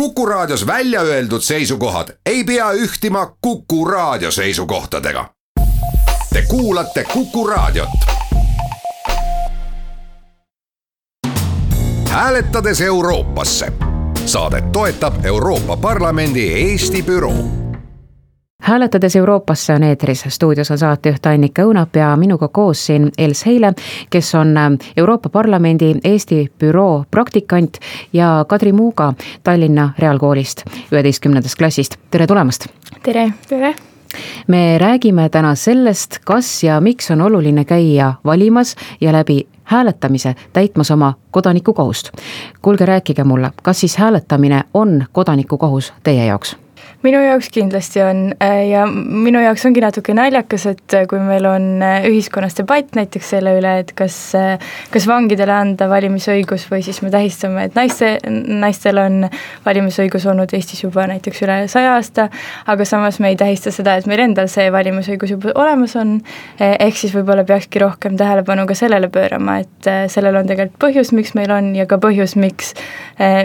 Kuku Raadios välja öeldud seisukohad ei pea ühtima Kuku Raadio seisukohtadega. Te kuulate Kuku Raadiot. hääletades Euroopasse. saadet toetab Euroopa Parlamendi Eesti büroo hääletades Euroopasse on eetris, stuudios on saatejuht Annika Õunap ja minuga koos siin Els Heile, kes on äh, Euroopa Parlamendi Eesti büroo praktikant ja Kadri Muuga Tallinna Reaalkoolist, üheteistkümnendast klassist, tere tulemast! tere! tere! me räägime täna sellest, kas ja miks on oluline käia valimas ja läbi hääletamise täitmas oma kodanikukohust. kuulge, rääkige mulle, kas siis hääletamine on kodanikukohus teie jaoks? Minu jaoks kindlasti on äh, ja minu jaoks ongi natuke naljakas, et äh, kui meil on äh, ühiskonnas debatt näiteks selle üle, et kas, kas vangidele anda valimisõigus või siis me tähistame, et naiste, naistel on valimisõigus olnud Eestis juba näiteks üle saja aasta, aga samas me ei tähista seda, et meil endal see valimisõigus juba olemas on, ehk siis võib-olla peakski rohkem tähelepanu ka sellele pöörama, et sellel on tegelikult põhjus, miks meil on ja ka põhjus, miks,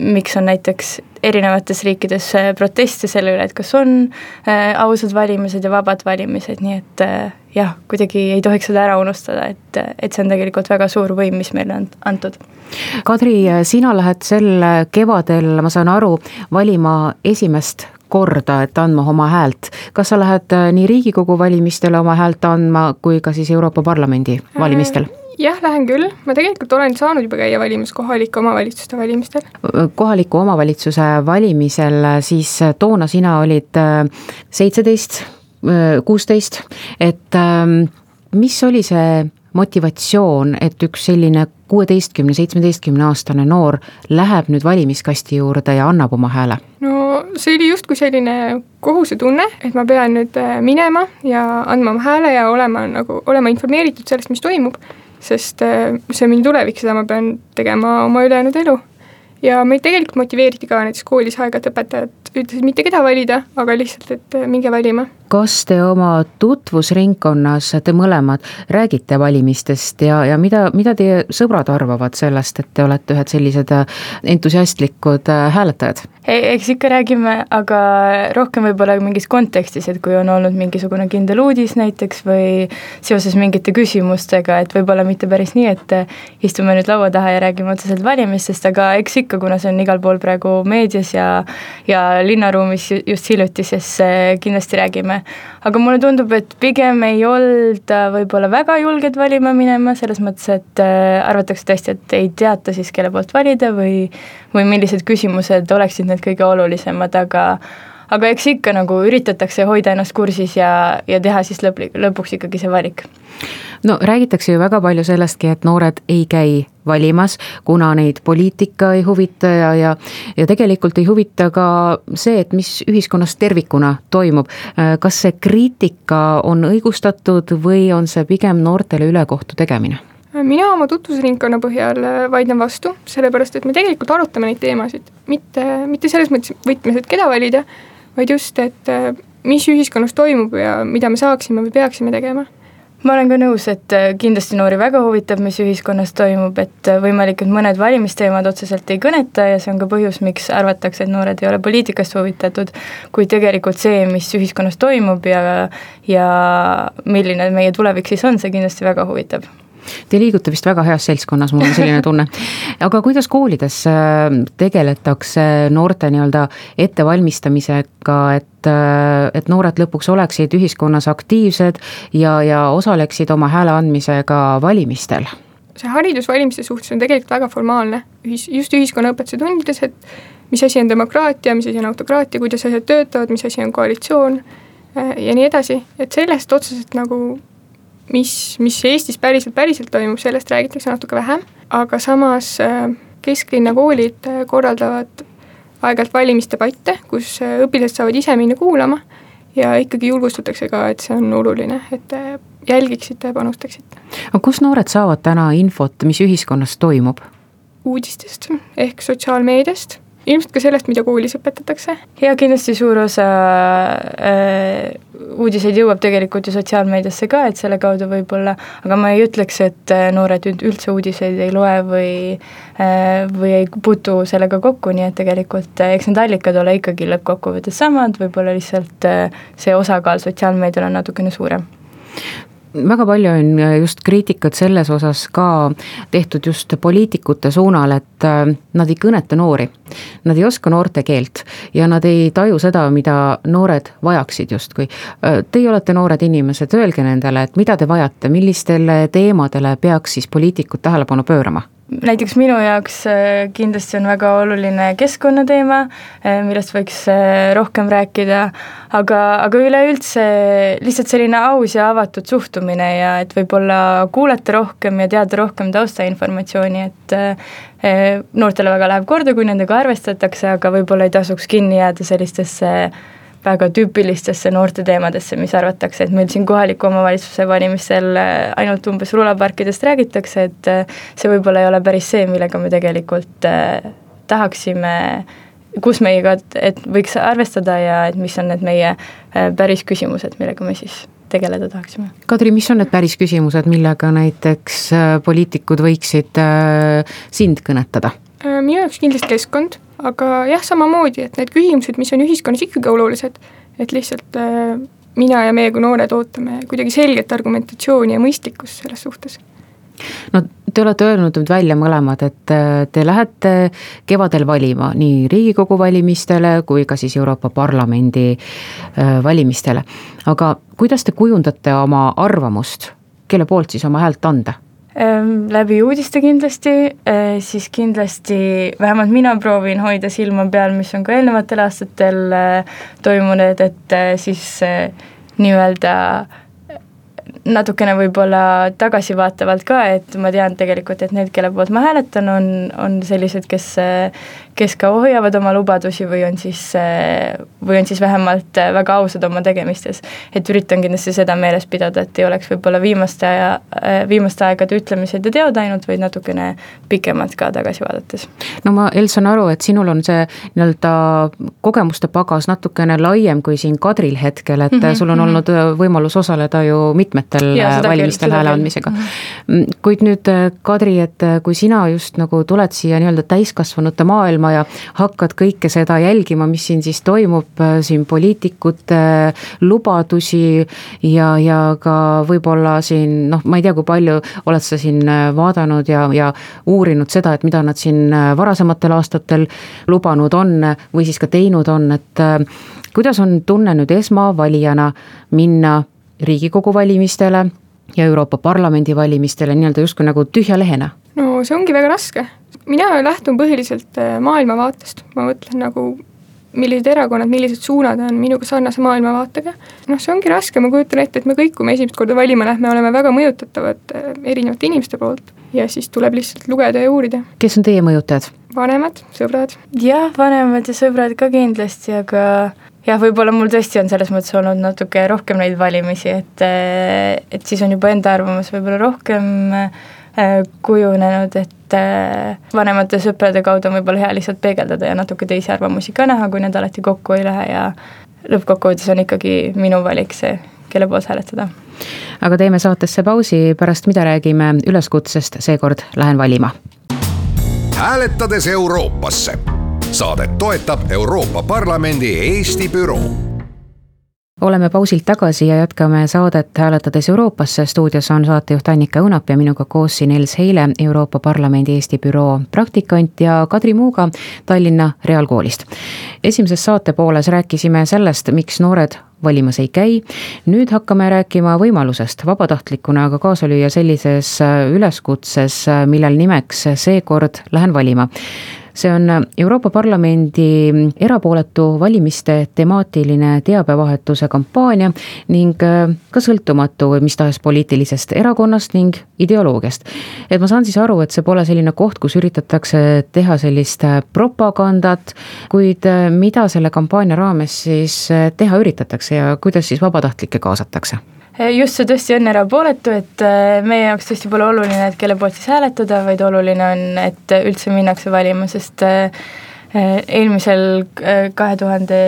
miks on näiteks erinevates riikides proteste selle üle, et kas on äh, ausad valimised ja vabad valimised, nii et äh, jah, kuidagi ei tohiks seda ära unustada, et, et see on tegelikult väga suur võim, mis meile on antud. Kadri, sina lähed sel kevadel, ma saan aru, valima esimest korda, et andma oma häält. kas sa lähed äh, nii Riigikogu valimistele oma häält andma kui ka siis Euroopa Parlamendi valimistel äh,? Jah, lähen küll, ma tegelikult olen saanud juba käia valimas kohalike omavalitsuste valimistel. kohaliku omavalitsuse valimisel siis toona sina olid äh, seitseteist, äh, kuusteist, et ähm, mis oli see motivatsioon, et üks selline kuueteistkümne, seitsmeteistkümne aastane noor läheb nüüd valimiskasti juurde ja annab oma hääle? no see oli justkui selline kohusetunne, et ma pean nüüd äh, minema ja andma oma hääle ja olema nagu, olema informeeritud sellest, mis toimub sest äh, see on minu tulevik, seda ma pean tegema oma ülejäänud elu. Ja meid tegelikult motiveeriti ka näiteks koolis aeg-ajalt õpetajad ütlesid mitte keda valida, aga lihtsalt, et äh, minge valima. kas te oma tutvusringkonnas, te mõlemad, räägite valimistest ja, ja mida, mida teie sõbrad arvavad sellest, et te olete ühed sellised äh, entusiastlikud hääletajad? eks ikka räägime, aga rohkem võib-olla mingis kontekstis, et kui on olnud mingisugune kindel uudis näiteks või seoses mingite küsimustega, et võib-olla mitte päris nii, et istume nüüd laua taha ja räägime otseselt valimistest, aga eks ikka, kuna see on igal pool praegu meedias ja ja linnaruumis just hiljuti, siis kindlasti räägime. aga mulle tundub, et pigem ei olda võib-olla väga julged valima minema, selles mõttes, et arvatakse tõesti, et ei teata siis, kelle poolt valida või või millised küsimused oleksid need kõige olulisemad, aga aga eks ikka nagu üritatakse hoida ennast kursis ja, ja teha siis lõpp, lõpuks ikkagi see valik. no räägitakse ju väga palju sellestki, et noored ei käi valimas, kuna neid poliitika ei huvita ja, ja ja tegelikult ei huvita ka see, et mis ühiskonnas tervikuna toimub. kas see kriitika on õigustatud või on see pigem noortele ülekohtu tegemine? mina oma tutvusringkonna põhjal äh, vaidlen vastu, sellepärast et me tegelikult arutame neid teemasid, mitte, mitte selles mõttes võtmes, et keda valida, vaid just, et äh, mis ühiskonnas toimub ja mida me saaksime või peaksime tegema. Ma olen ka nõus, et äh, kindlasti noori väga huvitab, mis ühiskonnas toimub, et võimalik, et mõned valimisteemad otseselt ei kõneta ja see on ka põhjus, miks arvatakse, et noored ei ole poliitikast huvitatud, kuid tegelikult see, mis ühiskonnas toimub ja, ja milline meie tulevik siis on, see kindlasti väga huvitab Te liigute vist väga heas seltskonnas, mul on selline tunne. aga kuidas koolides äh, tegeletakse noorte nii-öelda ettevalmistamisega, et, äh, et noored lõpuks oleksid ühiskonnas aktiivsed ja, ja osaleksid oma hääle andmisega valimistel? see haridus valimiste suhtes on tegelikult väga formaalne, ühis, just ühiskonnaõpetuse tundides, et mis asi on demokraatia, mis asi on autokraatia, kuidas asjad töötavad, mis asi on koalitsioon äh, ja nii edasi, et sellest otseselt nagu mis, mis Eestis päriselt, päriselt toimub, sellest räägitakse natuke vähem, aga samas äh, kesklinna koolid äh, korraldavad aeg-ajalt valimisdebatte, kus äh, õpilased saavad ise minna kuulama ja ikkagi julgustatakse ka, et see on oluline, et te jälgiksite ja panustaksite. aga kus noored saavad täna infot, mis ühiskonnas toimub? uudistest ehk sotsiaalmeediast, ilmselt ka sellest, mida koolis õpetatakse. ja kindlasti suur osa äh, uudiseid jõuab tegelikult ju sotsiaalmeediasse ka, et selle kaudu võib-olla, aga ma ei ütleks, et noored üldse uudiseid ei loe või või ei puutu sellega kokku, nii et tegelikult eks need allikad ole ikkagi lõppkokkuvõttes samad, võib-olla lihtsalt see osakaal sotsiaalmeedial on natukene suurem väga palju on äh, just kriitikat selles osas ka tehtud just poliitikute suunal, et äh, nad ei kõneta noori. Nad ei oska noorte keelt ja nad ei taju seda, mida noored vajaksid justkui. Äh, teie olete noored inimesed, öelge nendele, et mida te vajate, millistele teemadele peaks siis poliitikud tähelepanu pöörama näiteks minu jaoks äh, kindlasti on väga oluline keskkonnateema, äh, millest võiks äh, rohkem rääkida, aga, aga üleüldse lihtsalt selline aus ja avatud suhtumine ja et võib-olla kuulata rohkem ja teada rohkem taustainformatsiooni, et noortele väga läheb korda, kui nendega arvestatakse, aga võib-olla ei tasuks kinni jääda sellistesse väga tüüpilistesse noorteteemadesse, mis arvatakse, et meil siin kohaliku omavalitsuse valimistel äh, ainult umbes rulaparkidest räägitakse, et äh, see võib-olla ei ole päris see, millega me tegelikult äh, tahaksime, kus meiega, et võiks arvestada ja et mis on need meie päris küsimused, millega me siis tegeleda tahaksime. Kadri, mis on need päris küsimused, millega näiteks poliitikud võiksid sind kõnetada? minu jaoks kindlasti keskkond aga jah, samamoodi, et need küsimused, mis on ühiskonnas ikkagi olulised, et lihtsalt äh, mina ja meie kui noored ootame kuidagi selget argumentatsiooni ja mõistlikkust selles suhtes no te olete öelnud nüüd välja mõlemad, et äh, te lähete kevadel valima nii Riigikogu valimistele kui ka siis Euroopa Parlamendi äh, valimistele. aga kuidas te kujundate oma arvamust, kelle poolt siis oma häält anda? Ehm, läbi uudiste kindlasti, eh, siis kindlasti vähemalt mina proovin hoida silma peal, mis on ka eelnevatel aastatel eh, toimunud, et eh, siis nii-öelda natukene võib-olla tagasivaatavalt ka, et ma tean tegelikult, et need, kelle poolt ma hääletan, on, on sellised, kes, kes ka hoiavad oma lubadusi või on siis, või on siis vähemalt väga ausad oma tegemistes. et üritan kindlasti seda meeles pidada, et ei oleks võib-olla viimaste aja, viimaste aegade ütlemised ja teod ainult, vaid natukene pikemalt ka tagasi vaadates. no ma, Els, saan aru, et sinul on see nii-öelda kogemuste pagas natukene laiem kui siin Kadril hetkel, et mm -hmm, sul on mm -hmm. olnud võimalus osaleda ju mitmetel kohalikel valimistel hääle andmisega. Mm, kuid nüüd äh, Kadri, et äh, kui sina just nagu tuled siia nii-öelda täiskasvanute maailma ja hakkad kõike seda jälgima, mis siin siis toimub, äh, siin poliitikute lubadusi ja, ja ka võib-olla siin noh, ma ei tea, kui palju oled sa siin vaadanud ja, ja uurinud seda, et mida nad siin varasematel aastatel lubanud on või siis ka teinud on, et kuidas on tunne nüüd esmavalijana minna Riigikogu valimistele ja Euroopa Parlamendi valimistele nii-öelda justkui nagu tühja lehena? no see ongi väga raske. mina lähtun põhiliselt äh, maailmavaatest, ma mõtlen nagu millised erakonnad, millised suunad on minuga sarnase maailmavaatega. noh, see ongi raske, ma kujutan ette, et me kõik, kui me esimest korda valima lähme, oleme väga mõjutatavad äh, erinevate inimeste poolt ja siis tuleb lihtsalt lugeda ja uurida. kes on teie mõjutajad? vanemad, sõbrad. jah, vanemad ja sõbrad ka kindlasti, aga jah, võib-olla mul tõesti on selles mõttes olnud natuke rohkem neid valimisi, et, et siis on juba enda arvamus võib-olla rohkem äh, kujunenud, et äh, vanemate sõprade kaudu on võib-olla hea lihtsalt peegeldada ja natuke teisi arvamusi ka näha, kui need alati kokku ei lähe ja lõppkokkuvõttes on ikkagi minu valik see, kelle poolt hääletada. aga teeme saatesse pausi, pärast mida räägime üleskutsest Seekord lähen valima. hääletades Euroopasse saadet toetab Euroopa Parlamendi Eesti büroo oleme pausilt tagasi ja jätkame saadet Hääletades Euroopasse. stuudios on saatejuht Annika Õunap ja minuga koos siin Els Heile, Euroopa Parlamendi Eesti büroo praktikant ja Kadri Muuga Tallinna Reaalkoolist. esimeses saate pooles rääkisime sellest, miks noored valimas ei käi. nüüd hakkame rääkima võimalusest vabatahtlikuna ka kaasa lüüa sellises üleskutses, millel nimeks Seekord lähen valima see on Euroopa Parlamendi erapooletu valimiste temaatiline teabevahetuse kampaania ning äh, ka sõltumatu mis tahes poliitilisest erakonnast ning ideoloogiast. et ma saan siis aru, et see pole selline koht, kus üritatakse teha sellist äh, propagandat, kuid äh, mida selle kampaania raames siis teha üritatakse ja kuidas siis vabatahtlikke kaasatakse? Eh, just, see tõesti on erapooletu, et eh, meie jaoks tõesti pole oluline, et kelle poolt siis hääletada, vaid oluline on, et üldse minnakse valima, sest eh, eelmisel kahe tuhande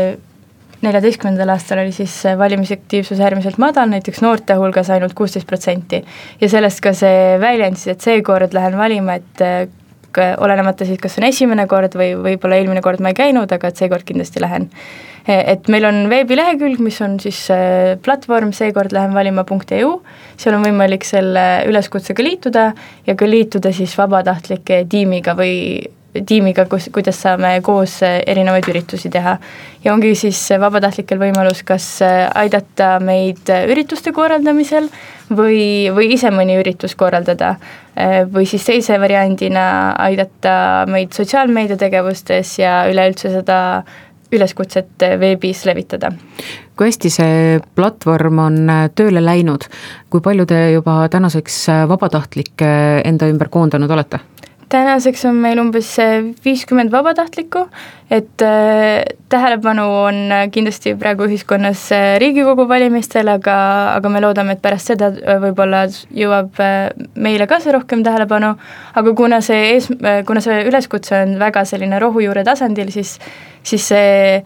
neljateistkümnendal aastal oli siis valimisaktiivsus äärmiselt madal, näiteks noorte hulgas ainult kuusteist protsenti. ja sellest ka see väljend siis, et seekord lähen valima, et olenemata siis, kas on esimene kord või võib-olla eelmine kord ma ei käinud, aga et seekord kindlasti lähen. et meil on veebilehekülg, mis on siis platvorm seekord lähen valima.eu, seal on võimalik selle üleskutsega liituda ja ka liituda siis vabatahtlike tiimiga või tiimiga, kus, kuidas saame koos erinevaid üritusi teha. ja ongi siis vabatahtlikel võimalus kas aidata meid ürituste korraldamisel või, või ise mõni üritus korraldada. või siis teise variandina aidata meid sotsiaalmeedia tegevustes ja üleüldse seda üleskutset veebis levitada. kui hästi see platvorm on tööle läinud, kui palju te juba tänaseks vabatahtlikke enda ümber koondanud olete? Tänaseks on meil umbes viiskümmend vabatahtlikku, et äh, tähelepanu on kindlasti praegu ühiskonnas äh, Riigikogu valimistel, aga, aga me loodame, et pärast seda äh, võib-olla jõuab meile ka see rohkem tähelepanu, aga kuna see ees, kuna see üleskutse on väga selline rohujuure tasandil, siis, siis see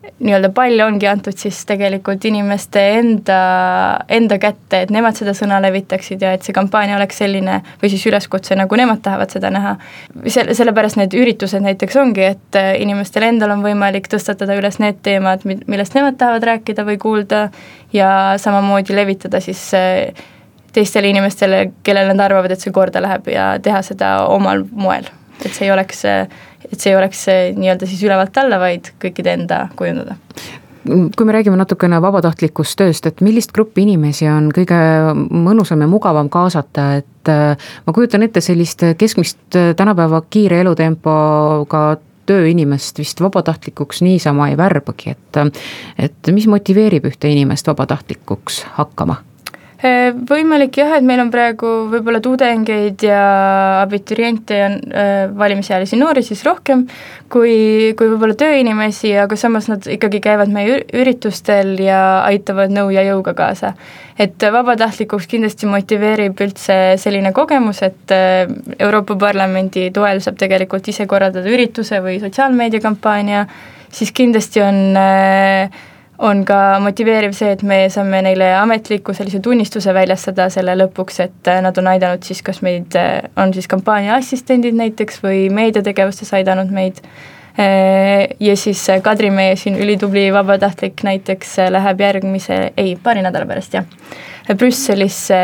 nii-öelda pall ongi antud siis tegelikult inimeste enda, enda kätte, et nemad seda sõna levitaksid ja et see kampaania oleks selline või siis üleskutse, nagu nemad tahavad seda näha. selle, sellepärast need üritused näiteks ongi, et äh, inimestel endal on võimalik tõstatada üles need teemad, millest nemad tahavad rääkida või kuulda ja samamoodi levitada siis äh, teistele inimestele, kellel nad arvavad, et see korda läheb ja teha seda omal moel, et see ei oleks et see ei oleks nii-öelda siis ülevalt alla, vaid kõikide enda kujundada. Kui me räägime natukene vabatahtlikust tööst, et millist gruppi inimesi on kõige mõnusam ja mugavam kaasata, et äh, ma kujutan ette sellist keskmist äh, tänapäeva kiire elutempoga tööinimest vist vabatahtlikuks niisama ei värbagi, et äh, et mis motiveerib ühte inimest vabatahtlikuks hakkama võimalik jah, et meil on praegu võib-olla tudengeid ja abituriente ja äh, valimisealisi noori siis rohkem kui, kui võib-olla tööinimesi, aga samas nad ikkagi käivad meie üritustel ja aitavad nõu ja jõuga kaasa. et vabatahtlikuks kindlasti motiveerib üldse selline kogemus, et äh, Euroopa Parlamendi toel saab tegelikult ise korraldada ürituse või sotsiaalmeediakampaania, siis kindlasti on äh, on ka motiveeriv see, et me saame neile ametliku sellise tunnistuse väljastada selle lõpuks, et äh, nad on aidanud siis, kas meid, äh, on siis kampaania assistendid näiteks või meediategevustes aidanud meid. Äh, ja siis Kadri, meie siin ülitubli vabatahtlik näiteks läheb järgmise, ei, paari nädala pärast jah, Brüsselisse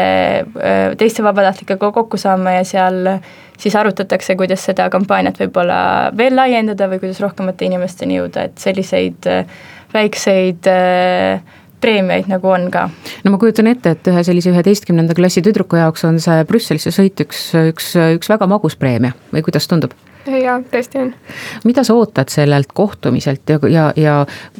teiste vabatahtlikega kokku saama ja seal siis arutatakse, kuidas seda kampaaniat võib-olla veel laiendada või kuidas rohkemate inimesteni jõuda, et selliseid väikseid äh, preemiaid nagu on ka. no ma kujutan ette, et ühe sellise üheteistkümnenda klassi tüdruku jaoks on see Brüsselisse sõit üks, üks, üks väga magus preemia või kuidas tundub? jaa, tõesti on. mida sa ootad sellelt kohtumiselt ja, ja, ja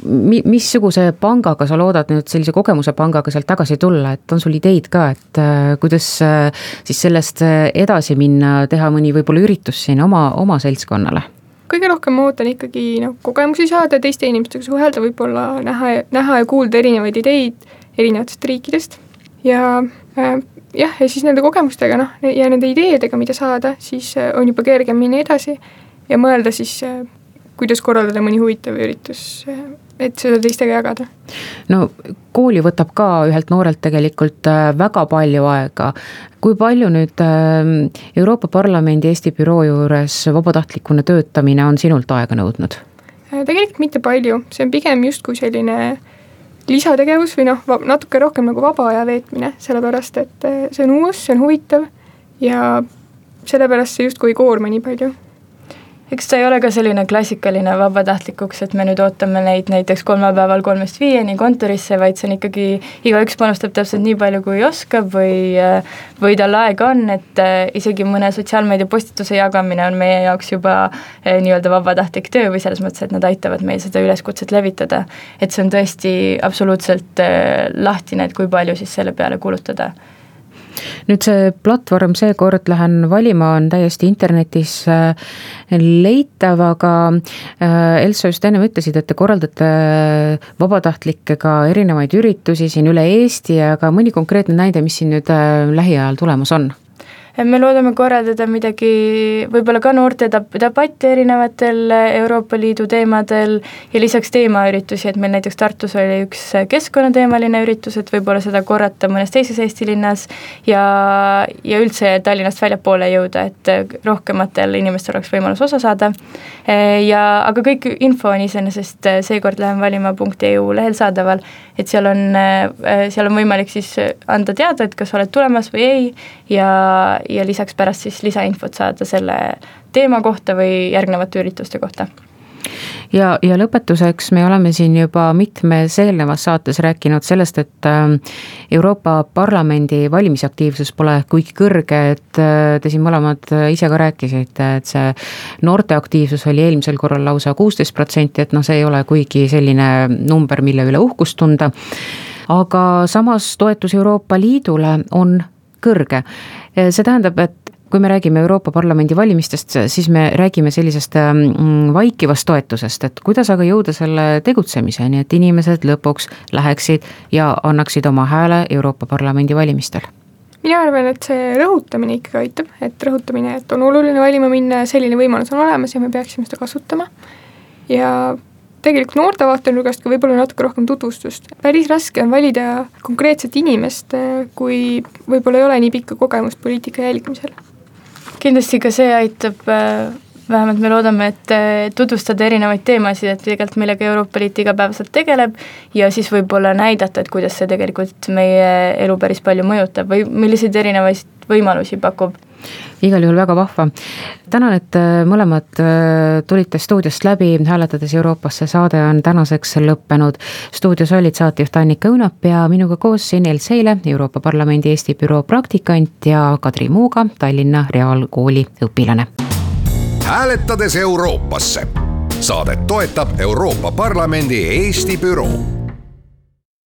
mi-, missuguse pangaga sa loodad nüüd sellise kogemuse pangaga sealt tagasi tulla, et on sul ideid ka, et äh, kuidas äh, siis sellest äh, edasi minna, teha mõni võib-olla üritus siin oma, oma seltskonnale? Kõige rohkem ma ootan ikkagi noh, kogemusi saada, teiste inimestega suhelda, võib-olla näha, näha ja kuulda erinevaid ideid erinevatest riikidest. Ja äh, jah, ja siis nende kogemustega noh, ja nende ideedega, mida saada, siis äh, on juba kergem minna edasi ja mõelda siis äh,, kuidas korraldada mõni huvitav üritus äh, et seda teistega jagada. no kooli võtab ka ühelt noorelt tegelikult äh, väga palju aega. kui palju nüüd ähm, Euroopa Parlamendi Eesti büroo juures vabatahtlikuna töötamine on sinult aega nõudnud? Äh, tegelikult mitte palju, see on pigem justkui selline lisategevus või noh, natuke rohkem nagu vaba aja veetmine, sellepärast et äh, see on uus, see on huvitav ja sellepärast see justkui ei koorma nii palju eks ta ei ole ka selline klassikaline vabatahtlikuks, et me nüüd ootame neid näiteks kolmapäeval kolmest viieni kontorisse, vaid see on ikkagi, igaüks panustab täpselt nii palju, kui oskab või või tal aega on, et äh, isegi mõne sotsiaalmeedia postituse jagamine on meie jaoks juba äh, nii-öelda vabatahtlik töö või selles mõttes, et nad aitavad meil seda üleskutset levitada. et see on tõesti absoluutselt äh, lahtine, et kui palju siis selle peale kulutada nüüd see platvorm Seekord lähen valima on täiesti internetis äh, leitav, aga äh, Elsa just ennem ütlesid, et te korraldate äh, vabatahtlikega erinevaid üritusi siin üle Eesti, aga mõni konkreetne näide, mis siin nüüd lähiajal tulemas on? Me loodame korraldada midagi, võib-olla ka noorte debatti erinevatel Euroopa Liidu teemadel ja lisaks teemaüritusi, et meil näiteks Tartus oli üks keskkonnateemaline üritus, et võib-olla seda korrata mõnes teises Eesti linnas ja, ja üldse Tallinnast väljapoole jõuda, et rohkematel inimestel oleks võimalus osa saada. ja aga kõik info on iseenesest seekord lähen valima.eu lehel saadaval, et seal on, seal on võimalik siis anda teada, et kas oled tulemas või ei ja, ja lisaks pärast siis lisainfot saada selle teema kohta või järgnevate ürituste kohta ja, ja lõpetuseks me oleme siin juba mitmes eelnevas saates rääkinud sellest, et ähm, Euroopa Parlamendi valimisaktiivsus pole kuigi kõrge, et äh, te siin mõlemad äh, ise ka rääkisite, et see noorte aktiivsus oli eelmisel korral lausa kuusteist protsenti, et noh, see ei ole kuigi selline number, mille üle uhkust tunda. aga samas toetus Euroopa Liidule on kõrge. see tähendab, et kui me räägime Euroopa Parlamendi valimistest, siis me räägime sellisest mm, vaikivast toetusest, et kuidas aga jõuda selle tegutsemiseni, et inimesed lõpuks läheksid ja annaksid oma hääle Euroopa Parlamendi valimistel? mina arvan, et see rõhutamine ikkagi aitab, et rõhutamine, et on oluline valima minna ja selline võimalus on olemas ja me peaksime seda kasutama. ja tegelikult noorte vaatenurgast ka võib-olla natuke rohkem tutvustust. päris raske on valida konkreetset inimest, kui võib-olla ei ole nii pikka kogemust poliitika jälgimisel. kindlasti ka see aitab äh, vähemalt me loodame, et tutvustada erinevaid teemasid, et tegelikult millega Euroopa Liit igapäevaselt tegeleb ja siis võib-olla näidata, et kuidas see tegelikult meie elu päris palju mõjutab või milliseid erinevaid võimalusi pakub igal juhul väga vahva. tänan, et äh, mõlemad äh, tulite stuudiost läbi, hääletades Euroopasse saade on tänaseks lõppenud. stuudios olid saatejuht Annika Õunap ja minuga koos Enel Seile, Euroopa Parlamendi Eesti büroo praktikant ja Kadri Muuga, Tallinna Reaalkooli õpilane. hääletades Euroopasse. saadet toetab Euroopa Parlamendi Eesti büroo